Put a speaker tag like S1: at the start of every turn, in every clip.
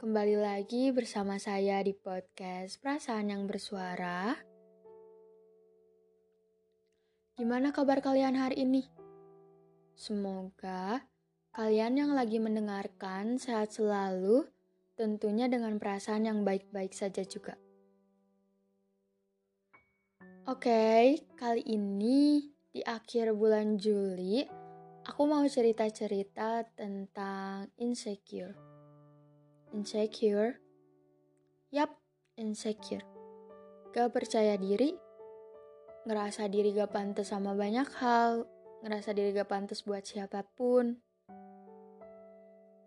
S1: Kembali lagi bersama saya di podcast Perasaan yang Bersuara. Gimana kabar kalian hari ini? Semoga kalian yang lagi mendengarkan sehat selalu, tentunya dengan perasaan yang baik-baik saja juga. Oke, kali ini di akhir bulan Juli, aku mau cerita-cerita tentang insecure. Insecure? Yap, insecure. Gak percaya diri, ngerasa diri gak pantas sama banyak hal, ngerasa diri gak pantas buat siapa pun.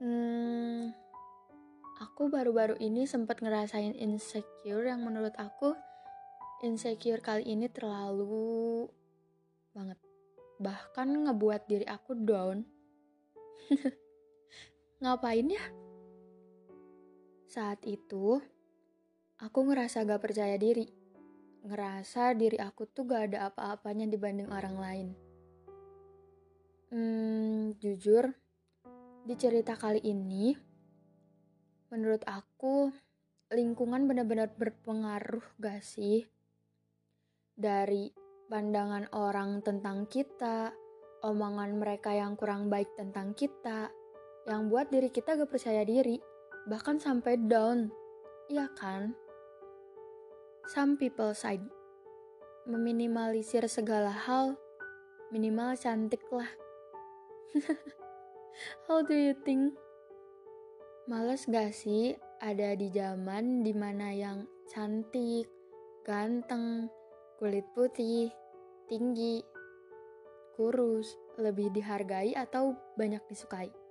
S1: Hmm, aku baru-baru ini sempat ngerasain insecure yang menurut aku insecure kali ini terlalu banget. Bahkan ngebuat diri aku down. Ngapain ya? Saat itu, aku ngerasa gak percaya diri. Ngerasa diri aku tuh gak ada apa-apanya dibanding orang lain. Hmm, jujur, di cerita kali ini, menurut aku, lingkungan benar-benar berpengaruh gak sih? dari pandangan orang tentang kita, omongan mereka yang kurang baik tentang kita, yang buat diri kita gak percaya diri, bahkan sampai down. Iya kan? Some people side meminimalisir segala hal, minimal cantik lah. How do you think? Males gak sih ada di zaman di mana yang cantik, ganteng, kulit putih, tinggi, kurus, lebih dihargai atau banyak disukai.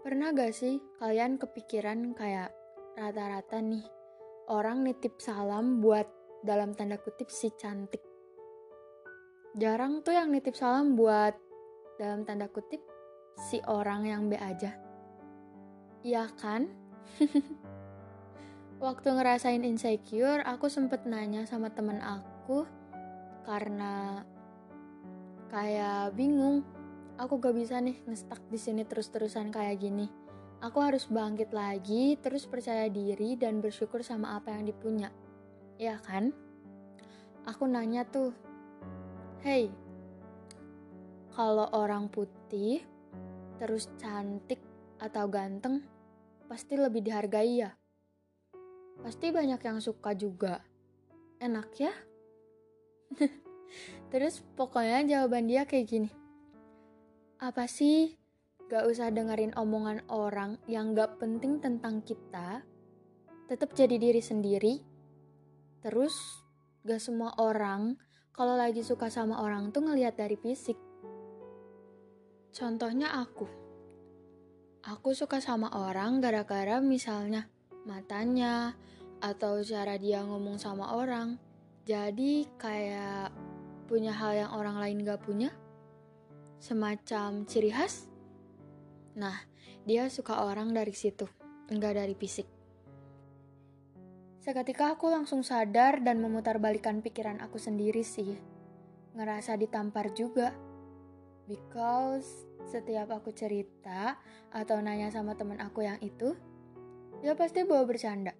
S1: Pernah gak sih kalian kepikiran kayak rata-rata nih orang nitip salam buat dalam tanda kutip si cantik. Jarang tuh yang nitip salam buat dalam tanda kutip si orang yang be aja. Iya kan? Waktu ngerasain insecure, aku sempet nanya sama temen aku karena kayak bingung. Aku gak bisa nih ngestak di sini terus-terusan kayak gini. Aku harus bangkit lagi, terus percaya diri dan bersyukur sama apa yang dipunya. Ya kan? Aku nanya tuh, Hey, kalau orang putih, terus cantik atau ganteng, pasti lebih dihargai ya? Pasti banyak yang suka juga. Enak ya? Terus pokoknya jawaban dia kayak gini. Apa sih? Gak usah dengerin omongan orang yang gak penting tentang kita. Tetap jadi diri sendiri. Terus gak semua orang kalau lagi suka sama orang tuh ngelihat dari fisik. Contohnya aku. Aku suka sama orang gara-gara misalnya matanya, atau cara dia ngomong sama orang. Jadi kayak punya hal yang orang lain gak punya. Semacam ciri khas. Nah, dia suka orang dari situ, enggak dari fisik. Seketika aku langsung sadar dan memutarbalikkan pikiran aku sendiri sih. Ngerasa ditampar juga. Because setiap aku cerita atau nanya sama temen aku yang itu, dia pasti bawa bercanda.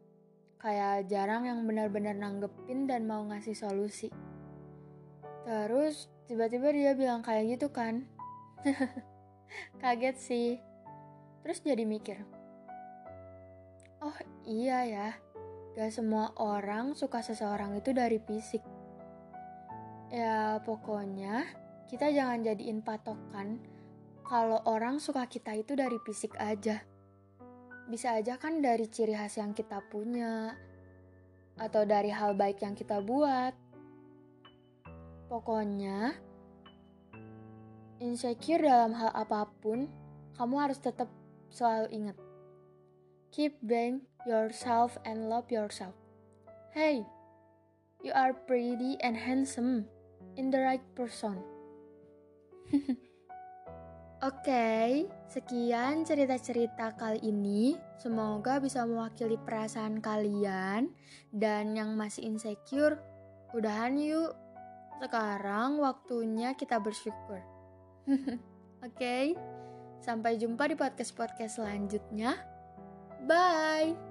S1: Kayak jarang yang benar-benar nanggepin dan mau ngasih solusi. Terus tiba-tiba dia bilang kayak gitu kan. Kaget sih. Terus jadi mikir. Oh iya ya, gak semua orang suka seseorang itu dari fisik. Ya pokoknya kita jangan jadiin patokan kalau orang suka kita itu dari fisik aja. Bisa aja kan dari ciri khas yang kita punya, atau dari hal baik yang kita buat. Pokoknya, insecure dalam hal apa pun, kamu harus tetap selalu ingat. Keep being yourself and love yourself. Hey, you are pretty and handsome in the right person. Oke, sekian cerita-cerita kali ini. Semoga bisa mewakili perasaan kalian dan yang masih insecure. Udahan yuk. Sekarang waktunya kita bersyukur. Oke, sampai jumpa di podcast-podcast selanjutnya. Bye.